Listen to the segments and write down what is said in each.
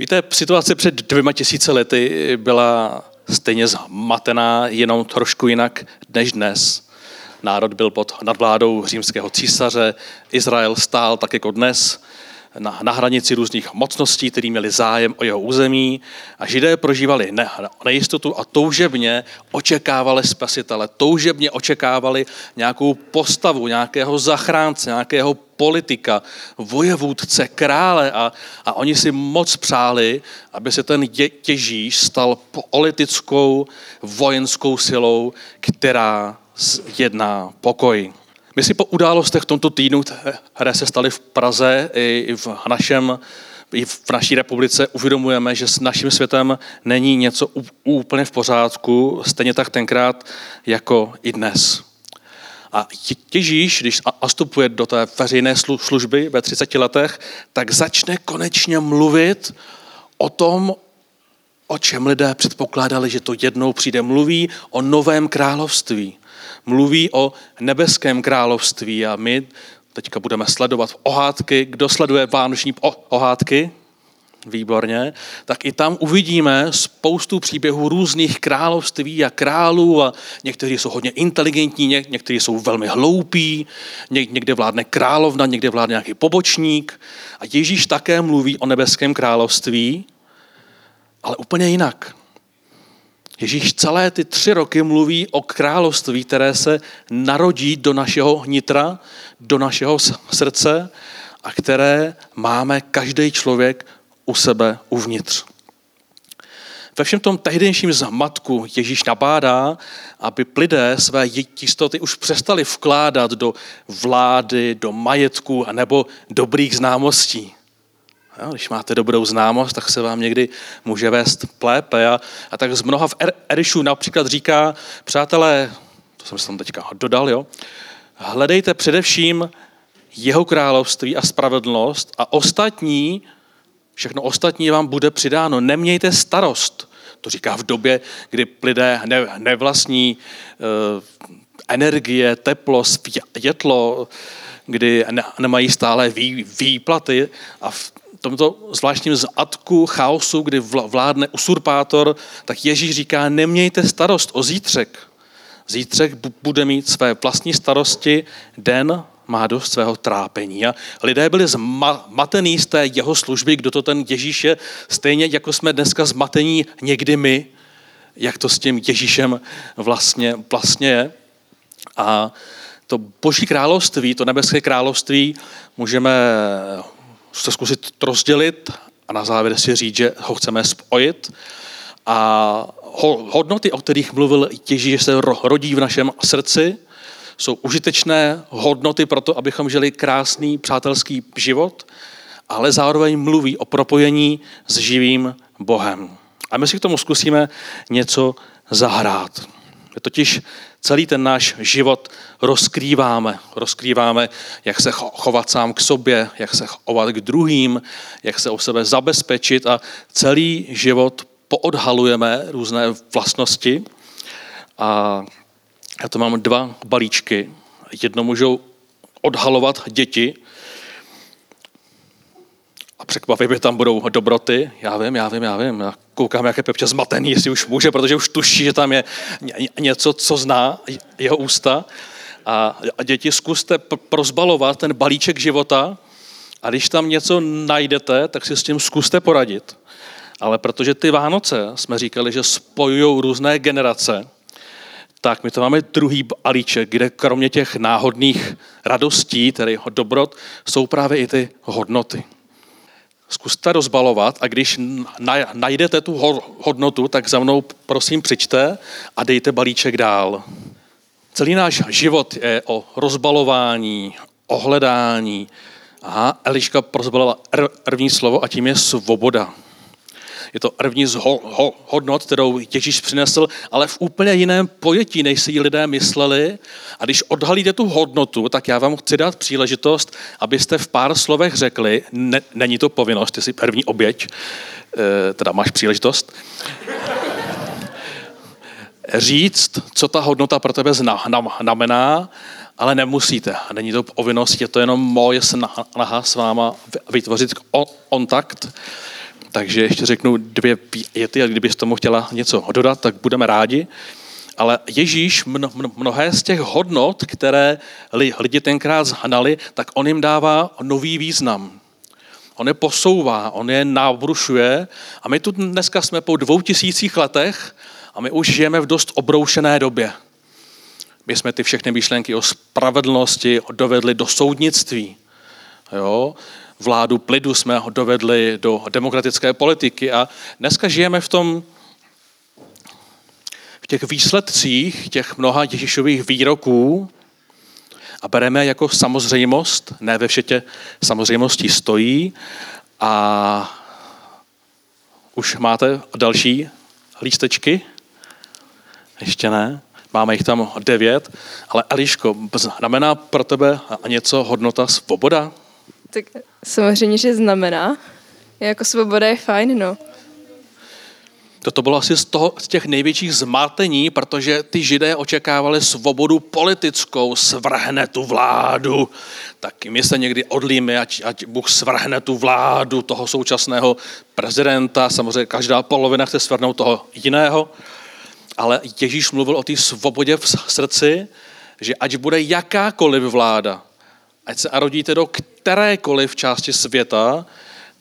Víte, situace před dvěma tisíce lety byla stejně zmatená, jenom trošku jinak než dnes. Národ byl pod nadvládou římského císaře, Izrael stál tak jako dnes na, na hranici různých mocností, který měli zájem o jeho území a židé prožívali ne, nejistotu a toužebně očekávali spasitele, toužebně očekávali nějakou postavu, nějakého zachránce, nějakého politika, vojevůdce, krále a, a oni si moc přáli, aby se ten těžíš stal politickou vojenskou silou, která jedná pokoj. My si po událostech v tomto týdnu, které se staly v Praze i v našem i v naší republice uvědomujeme, že s naším světem není něco úplně v pořádku, stejně tak tenkrát jako i dnes. A Ježíš, když nastupuje do té veřejné služby ve 30 letech, tak začne konečně mluvit o tom, o čem lidé předpokládali, že to jednou přijde. Mluví o novém království mluví o nebeském království a my teďka budeme sledovat ohádky. Kdo sleduje vánoční ohádky? Výborně. Tak i tam uvidíme spoustu příběhů různých království a králů a někteří jsou hodně inteligentní, někteří jsou velmi hloupí, někde vládne královna, někde vládne nějaký pobočník. A Ježíš také mluví o nebeském království, ale úplně jinak. Ježíš celé ty tři roky mluví o království, které se narodí do našeho nitra, do našeho srdce a které máme každý člověk u sebe uvnitř. Ve všem tom tehdejším zmatku Ježíš nabádá, aby lidé své jistoty už přestali vkládat do vlády, do majetku nebo dobrých známostí. Když máte dobrou známost, tak se vám někdy může vést plépe. A, a tak z mnoha v er, Erišu například říká, přátelé, to jsem si tam teďka dodal, jo, hledejte především jeho království a spravedlnost a ostatní, všechno ostatní vám bude přidáno. Nemějte starost. To říká v době, kdy lidé ne, nevlastní uh, energie, teplo, světlo, kdy ne, nemají stále vý, výplaty a v tomto zvláštním zadku chaosu, kdy vládne usurpátor, tak Ježíš říká, nemějte starost o zítřek. Zítřek bude mít své vlastní starosti, den má dost svého trápení. A lidé byli zmatení z té jeho služby, kdo to ten Ježíš je, stejně jako jsme dneska zmatení někdy my, jak to s tím Ježíšem vlastně, vlastně je. A to boží království, to nebeské království, můžeme se zkusit rozdělit a na závěr si říct, že ho chceme spojit. A hodnoty, o kterých mluvil Ježíš, že se rodí v našem srdci, jsou užitečné hodnoty pro to, abychom žili krásný přátelský život, ale zároveň mluví o propojení s živým Bohem. A my si k tomu zkusíme něco zahrát. Totiž celý ten náš život rozkrýváme. Rozkrýváme, jak se chovat sám k sobě, jak se chovat k druhým, jak se o sebe zabezpečit a celý život poodhalujeme různé vlastnosti. A já to mám dva balíčky. Jedno můžou odhalovat děti, a překvapivě tam budou dobroty. Já vím, já vím, já vím. Já koukám, jak je Pepča zmatený, jestli už může, protože už tuší, že tam je něco, co zná jeho ústa. A děti, zkuste prozbalovat ten balíček života a když tam něco najdete, tak si s tím zkuste poradit. Ale protože ty Vánoce, jsme říkali, že spojují různé generace, tak my to máme druhý balíček, kde kromě těch náhodných radostí, tedy dobrot, jsou právě i ty hodnoty zkuste rozbalovat a když najdete tu hodnotu, tak za mnou prosím přijďte a dejte balíček dál. Celý náš život je o rozbalování, o hledání. Aha, Eliška prozbalila první slovo a tím je svoboda. Je to první z ho, ho, hodnot, kterou Ježíš přinesl, ale v úplně jiném pojetí, než si ji lidé mysleli. A když odhalíte tu hodnotu, tak já vám chci dát příležitost, abyste v pár slovech řekli, ne, není to povinnost, ty jsi první oběť, e, teda máš příležitost, říct, co ta hodnota pro tebe znamená, ale nemusíte. Není to povinnost, je to jenom moje snaha s váma vytvořit kontakt. Takže ještě řeknu dvě věty a kdybys tomu chtěla něco dodat, tak budeme rádi. Ale Ježíš mno, mnohé z těch hodnot, které lidi tenkrát zhanali, tak on jim dává nový význam. On je posouvá, on je nabrušuje a my tu dneska jsme po dvou tisících letech a my už žijeme v dost obroušené době. My jsme ty všechny myšlenky o spravedlnosti dovedli do soudnictví. Jo? Vládu plidu jsme ho dovedli do demokratické politiky a dneska žijeme v tom, v těch výsledcích těch mnoha Ježíšových výroků a bereme jako samozřejmost, ne ve všetě samozřejmostí stojí a už máte další lístečky? Ještě ne? Máme jich tam devět, ale Eliško, znamená pro tebe něco hodnota svoboda? Tak samozřejmě, že znamená. Jako svoboda je fajn, no. Toto bylo asi z, toho, z těch největších zmatení, protože ty židé očekávali svobodu politickou, svrhne tu vládu. Tak my se někdy odlíme, ať, ať Bůh svrhne tu vládu toho současného prezidenta. Samozřejmě každá polovina chce svrhnout toho jiného ale Ježíš mluvil o té svobodě v srdci, že ať bude jakákoliv vláda, ať se rodíte do kterékoliv části světa,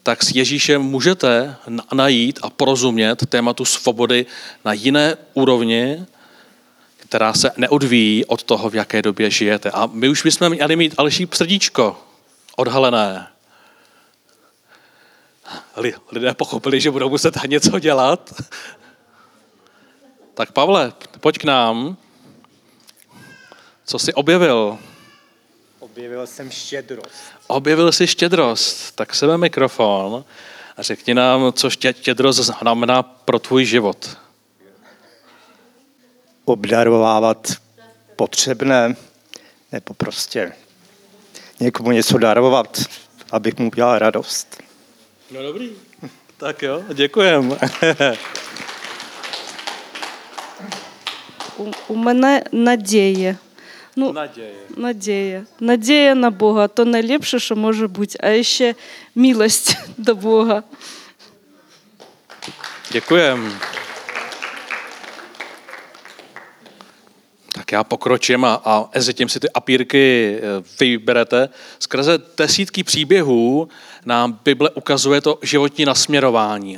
tak s Ježíšem můžete najít a porozumět tématu svobody na jiné úrovni, která se neodvíjí od toho, v jaké době žijete. A my už bychom měli mít alší srdíčko odhalené. Lidé pochopili, že budou muset něco dělat, tak Pavle, pojď k nám. Co jsi objevil? Objevil jsem štědrost. Objevil jsi štědrost. Tak sebe mikrofon a řekni nám, co štědrost znamená pro tvůj život. Obdarovávat potřebné, nebo prostě někomu něco darovat, abych mu udělal radost. No dobrý. Tak jo, děkujem. у, у мене надія. Ну, надія. Надія. Надія на Бога то найліпше, що може бути, а ще милость до Бога. Děkujem. Tak já pokročím a, a mezi tím si ty apírky eh, vyberete. Skrze desítky příběhů nám Bible ukazuje to životní nasměrování.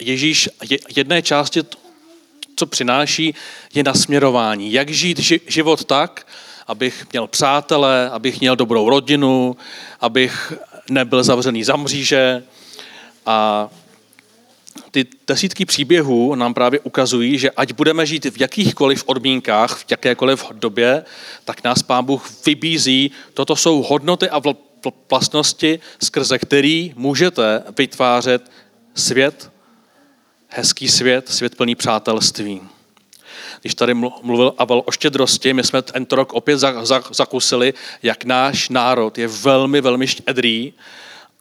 Ježíš jedné části co přináší, je nasměrování. Jak žít život tak, abych měl přátele, abych měl dobrou rodinu, abych nebyl zavřený za mříže. A ty desítky příběhů nám právě ukazují, že ať budeme žít v jakýchkoliv odmínkách, v jakékoliv době, tak nás Pán Bůh vybízí. Toto jsou hodnoty a vlastnosti, skrze který můžete vytvářet svět, hezký svět, svět plný přátelství. Když tady mluvil Avel o štědrosti, my jsme tento rok opět zakusili, jak náš národ je velmi, velmi štědrý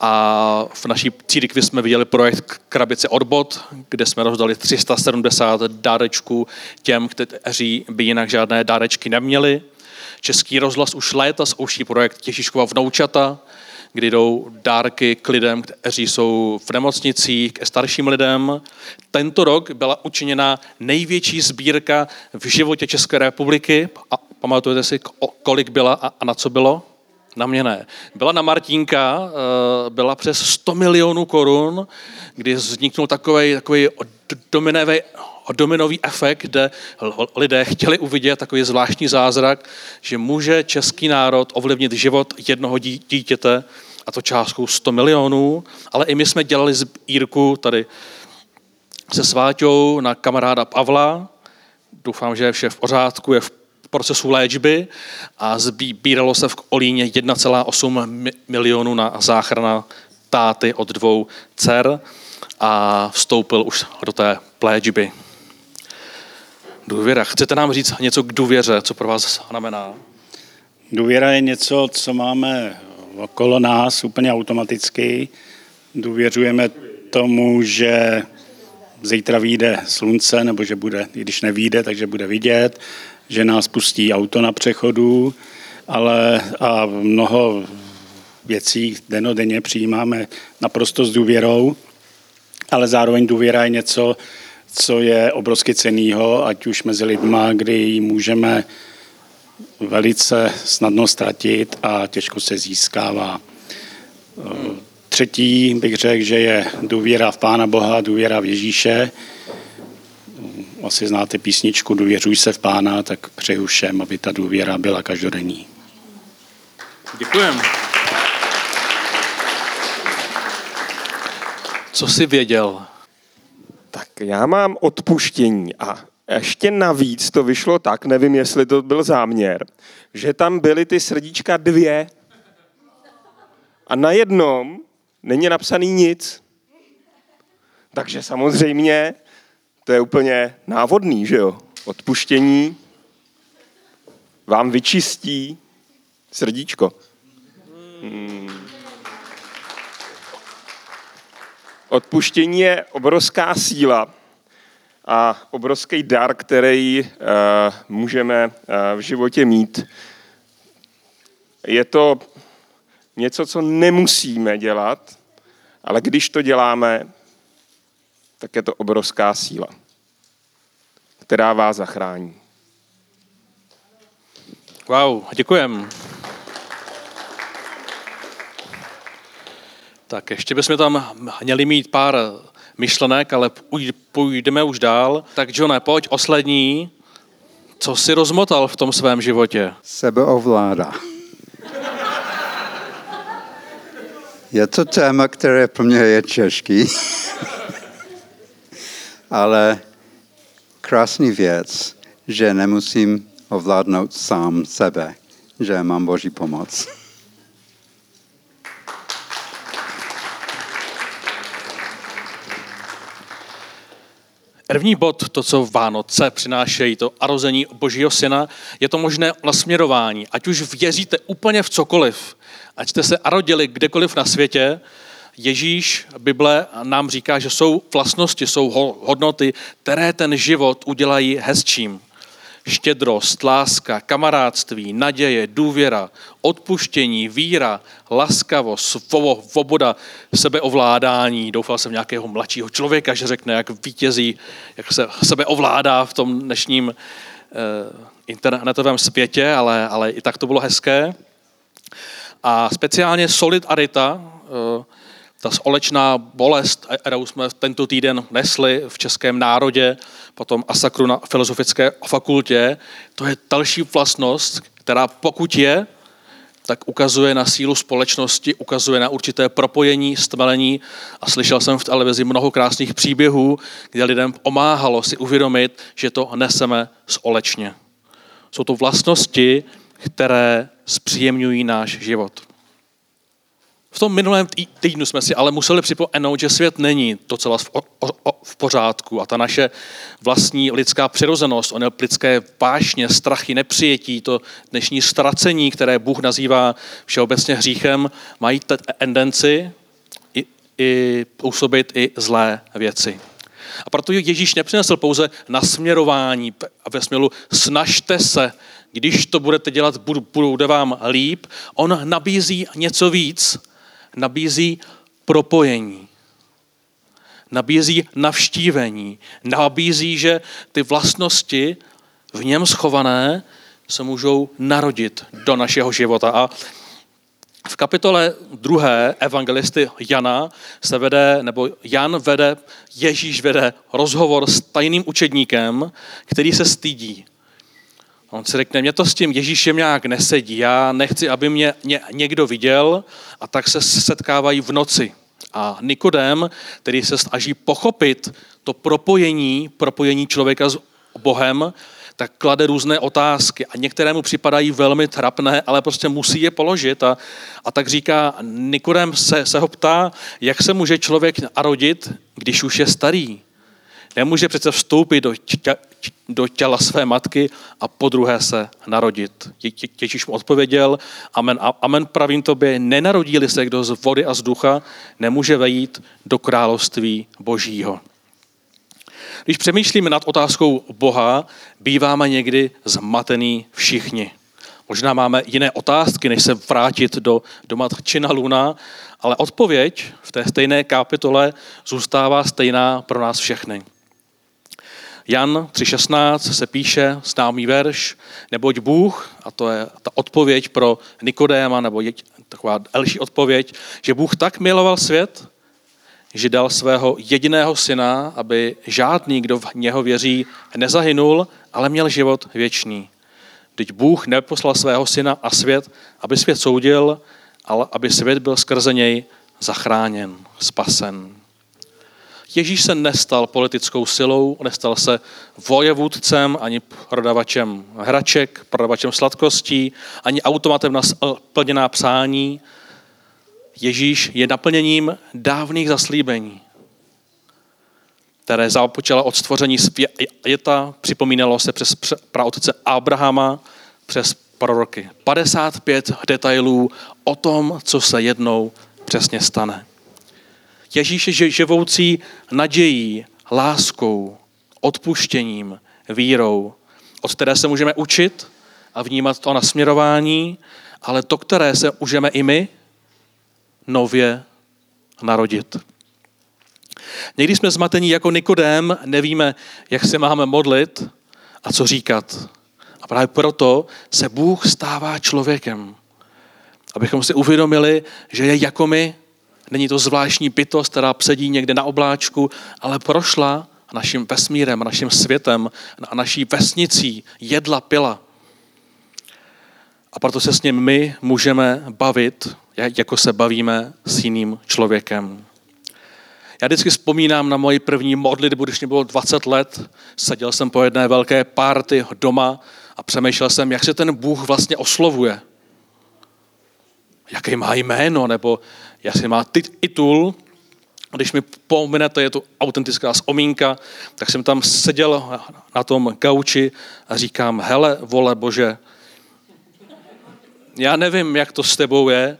a v naší církvi jsme viděli projekt Krabice odbod, kde jsme rozdali 370 dárečků těm, kteří by jinak žádné dárečky neměli. Český rozhlas už léta zkouší projekt Těžiškova vnoučata, kdy jdou dárky k lidem, kteří jsou v nemocnicích, ke starším lidem. Tento rok byla učiněna největší sbírka v životě České republiky. A pamatujete si, kolik byla a na co bylo? Na mě ne. Byla na Martínka, eh, byla přes 100 milionů korun, kdy vzniknul takový, takový dominový, dominový efekt, kde lidé chtěli uvidět takový zvláštní zázrak, že může český národ ovlivnit život jednoho dítěte, a to částkou 100 milionů, ale i my jsme dělali sbírku tady se Sváťou na kamaráda Pavla. Doufám, že je vše v pořádku, je v procesu léčby a sbíralo se v Olíně 1,8 milionů na záchrana táty od dvou dcer a vstoupil už do té léčby. Důvěra. Chcete nám říct něco k důvěře, co pro vás znamená? Důvěra je něco, co máme okolo nás úplně automaticky. Důvěřujeme tomu, že zítra vyjde slunce, nebo že bude, i když nevíde, takže bude vidět, že nás pustí auto na přechodu, ale a mnoho věcí denodenně přijímáme naprosto s důvěrou. ale zároveň důvěra je něco, co je obrovsky cenného, ať už mezi lidma, kdy ji můžeme velice snadno ztratit a těžko se získává. Třetí bych řekl, že je důvěra v Pána Boha, důvěra v Ježíše. Asi znáte písničku Důvěřuj se v Pána, tak přeju všem, aby ta důvěra byla každodenní. Děkujem. Co jsi věděl? Tak já mám odpuštění a ještě navíc to vyšlo tak, nevím, jestli to byl záměr, že tam byly ty srdíčka dvě a na jednom není napsaný nic. Takže samozřejmě to je úplně návodný, že jo? Odpuštění vám vyčistí srdíčko. Hmm. Odpuštění je obrovská síla a obrovský dar, který uh, můžeme uh, v životě mít. Je to něco, co nemusíme dělat, ale když to děláme, tak je to obrovská síla, která vás zachrání. Wow, děkujem. Tak ještě bychom tam měli mít pár myšlenek, ale půjdeme už dál. Tak Johne, pojď oslední. Co jsi rozmotal v tom svém životě? Sebeovláda. Je to téma, které pro mě je těžký, ale krásný věc, že nemusím ovládnout sám sebe, že mám Boží pomoc. První bod, to, co Vánoce přinášejí, to arození Božího syna, je to možné nasměrování. Ať už věříte úplně v cokoliv, ať jste se arodili kdekoliv na světě, Ježíš, Bible nám říká, že jsou vlastnosti, jsou hodnoty, které ten život udělají hezčím štědrost, láska, kamarádství, naděje, důvěra, odpuštění, víra, laskavost, svoboda, sebeovládání. Doufal jsem nějakého mladšího člověka, že řekne, jak vítězí, jak se sebeovládá v tom dnešním eh, internetovém světě, ale, ale i tak to bylo hezké. A speciálně solidarita, eh, ta společná bolest, kterou jsme tento týden nesli v českém národě, potom Asakru na filozofické fakultě, to je další vlastnost, která pokud je, tak ukazuje na sílu společnosti, ukazuje na určité propojení, stmelení a slyšel jsem v televizi mnoho krásných příběhů, kde lidem pomáhalo si uvědomit, že to neseme společně. Jsou to vlastnosti, které zpříjemňují náš život. V tom minulém týdnu jsme si ale museli připomenout, že svět není docela v, v pořádku a ta naše vlastní lidská přirozenost, ono lidské vášně, strachy, nepřijetí, to dnešní ztracení, které Bůh nazývá všeobecně hříchem, mají tendenci i, i působit i zlé věci. A proto Ježíš nepřinesl pouze nasměrování ve směru snažte se, když to budete dělat, bude vám líp. On nabízí něco víc, nabízí propojení, nabízí navštívení, nabízí, že ty vlastnosti v něm schované se můžou narodit do našeho života. A v kapitole druhé evangelisty Jana se vede, nebo Jan vede, Ježíš vede rozhovor s tajným učedníkem, který se stydí. On si řekne, mě to s tím Ježíšem nějak nesedí, já nechci, aby mě někdo viděl a tak se setkávají v noci. A Nikodem, který se snaží pochopit to propojení, propojení člověka s Bohem, tak klade různé otázky a některé mu připadají velmi trapné, ale prostě musí je položit. A, a tak říká, Nikodem se, se ho ptá, jak se může člověk narodit, když už je starý. Nemůže přece vstoupit do, tě, do těla své matky a po druhé se narodit. Ježíš mu odpověděl, amen, amen pravím tobě, nenarodí se kdo z vody a z ducha, nemůže vejít do království božího. Když přemýšlíme nad otázkou Boha, býváme někdy zmatený všichni. Možná máme jiné otázky, než se vrátit do, do matčina Luna, ale odpověď v té stejné kapitole zůstává stejná pro nás všechny. Jan 3.16 se píše známý verš, neboť Bůh, a to je ta odpověď pro Nikodéma, nebo taková další odpověď, že Bůh tak miloval svět, že dal svého jediného syna, aby žádný, kdo v něho věří, nezahynul, ale měl život věčný. Teď Bůh neposlal svého syna a svět, aby svět soudil, ale aby svět byl skrze něj zachráněn, spasen. Ježíš se nestal politickou silou, nestal se vojevůdcem, ani prodavačem hraček, prodavačem sladkostí, ani automatem na plněná přání. Ježíš je naplněním dávných zaslíbení, které započala od stvoření světa, připomínalo se přes praotce Abrahama, přes proroky. 55 detailů o tom, co se jednou přesně stane. Ježíš je živoucí nadějí, láskou, odpuštěním, vírou, od které se můžeme učit a vnímat to nasměrování, ale to, které se můžeme i my nově narodit. Někdy jsme zmatení jako Nikodém, nevíme, jak se máme modlit a co říkat. A právě proto se Bůh stává člověkem. Abychom si uvědomili, že je jako my, Není to zvláštní bytost, která sedí někde na obláčku, ale prošla naším vesmírem, naším světem a naší vesnicí, jedla, pila. A proto se s ním my můžeme bavit, jako se bavíme s jiným člověkem. Já vždycky vzpomínám na moji první modlitbu, když mě bylo 20 let. Seděl jsem po jedné velké párty doma a přemýšlel jsem, jak se ten Bůh vlastně oslovuje. Jaké má jméno, nebo jestli má titul, když mi pominete, je to autentická vzpomínka, tak jsem tam seděl na tom gauči a říkám, hele, vole Bože, já nevím, jak to s tebou je,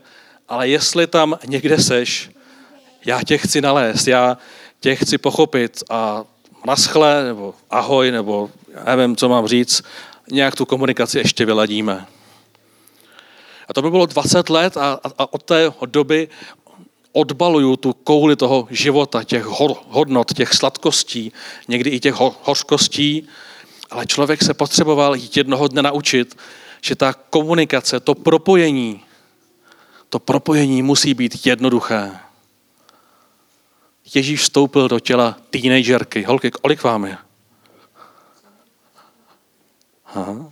ale jestli tam někde seš, já tě chci nalézt, já tě chci pochopit a naschle, nebo ahoj, nebo nevím, co mám říct, nějak tu komunikaci ještě vyladíme. A to by bylo 20 let a, a od té doby odbaluju tu kouli toho života, těch hodnot, těch sladkostí, někdy i těch hořkostí, ale člověk se potřeboval jednoho dne naučit, že ta komunikace, to propojení, to propojení musí být jednoduché. Ježíš vstoupil do těla teenagerky. Holky, kolik vám je? Aha.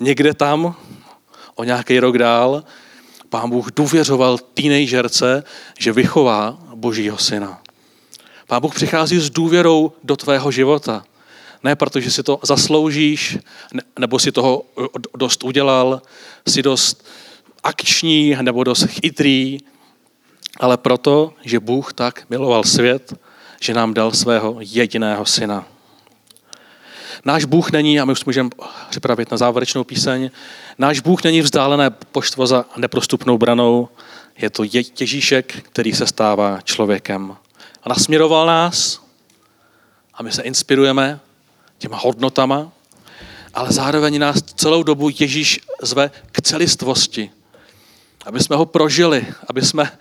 Někde tam o nějaký rok dál, pán Bůh důvěřoval teenagerce, že vychová božího syna. Pán Bůh přichází s důvěrou do tvého života. Ne protože si to zasloužíš, nebo si toho dost udělal, si dost akční nebo dost chytrý, ale proto, že Bůh tak miloval svět, že nám dal svého jediného syna. Náš Bůh není, a my už můžeme připravit na závěrečnou píseň, náš Bůh není vzdálené poštvo za neprostupnou branou, je to Ježíšek, který se stává člověkem. A nasměroval nás a my se inspirujeme těma hodnotama, ale zároveň nás celou dobu Ježíš zve k celistvosti, aby jsme ho prožili, aby jsme,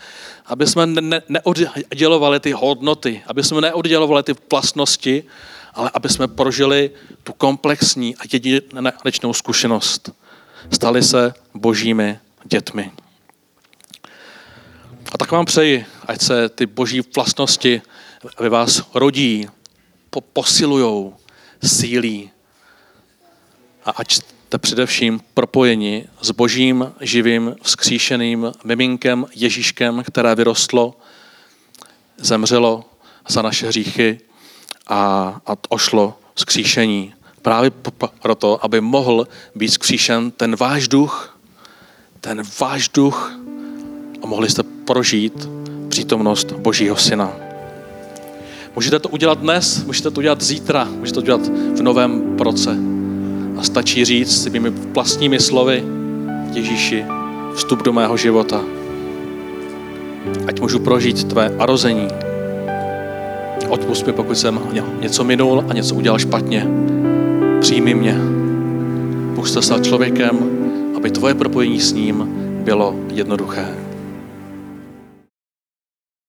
aby jsme ne, neoddělovali ty hodnoty, aby jsme neoddělovali ty vlastnosti, ale aby jsme prožili tu komplexní a jedinečnou zkušenost. Stali se božími dětmi. A tak vám přeji, ať se ty boží vlastnosti ve vás rodí, po, posilujou, sílí a ať jste především propojeni s božím, živým, vzkříšeným miminkem Ježíškem, které vyrostlo, zemřelo za naše hříchy a, a ošlo skříšení. Právě proto, aby mohl být skříšen ten váš duch, ten váš duch a mohli jste prožít přítomnost Božího Syna. Můžete to udělat dnes, můžete to udělat zítra, můžete to udělat v novém proce. A stačí říct svými vlastními slovy Ježíši, vstup do mého života. Ať můžu prožít tvé arození, Odpust mi, pokud jsem něco minul a něco udělal špatně. Přijmi mě. Bůh se stal člověkem, aby tvoje propojení s ním bylo jednoduché.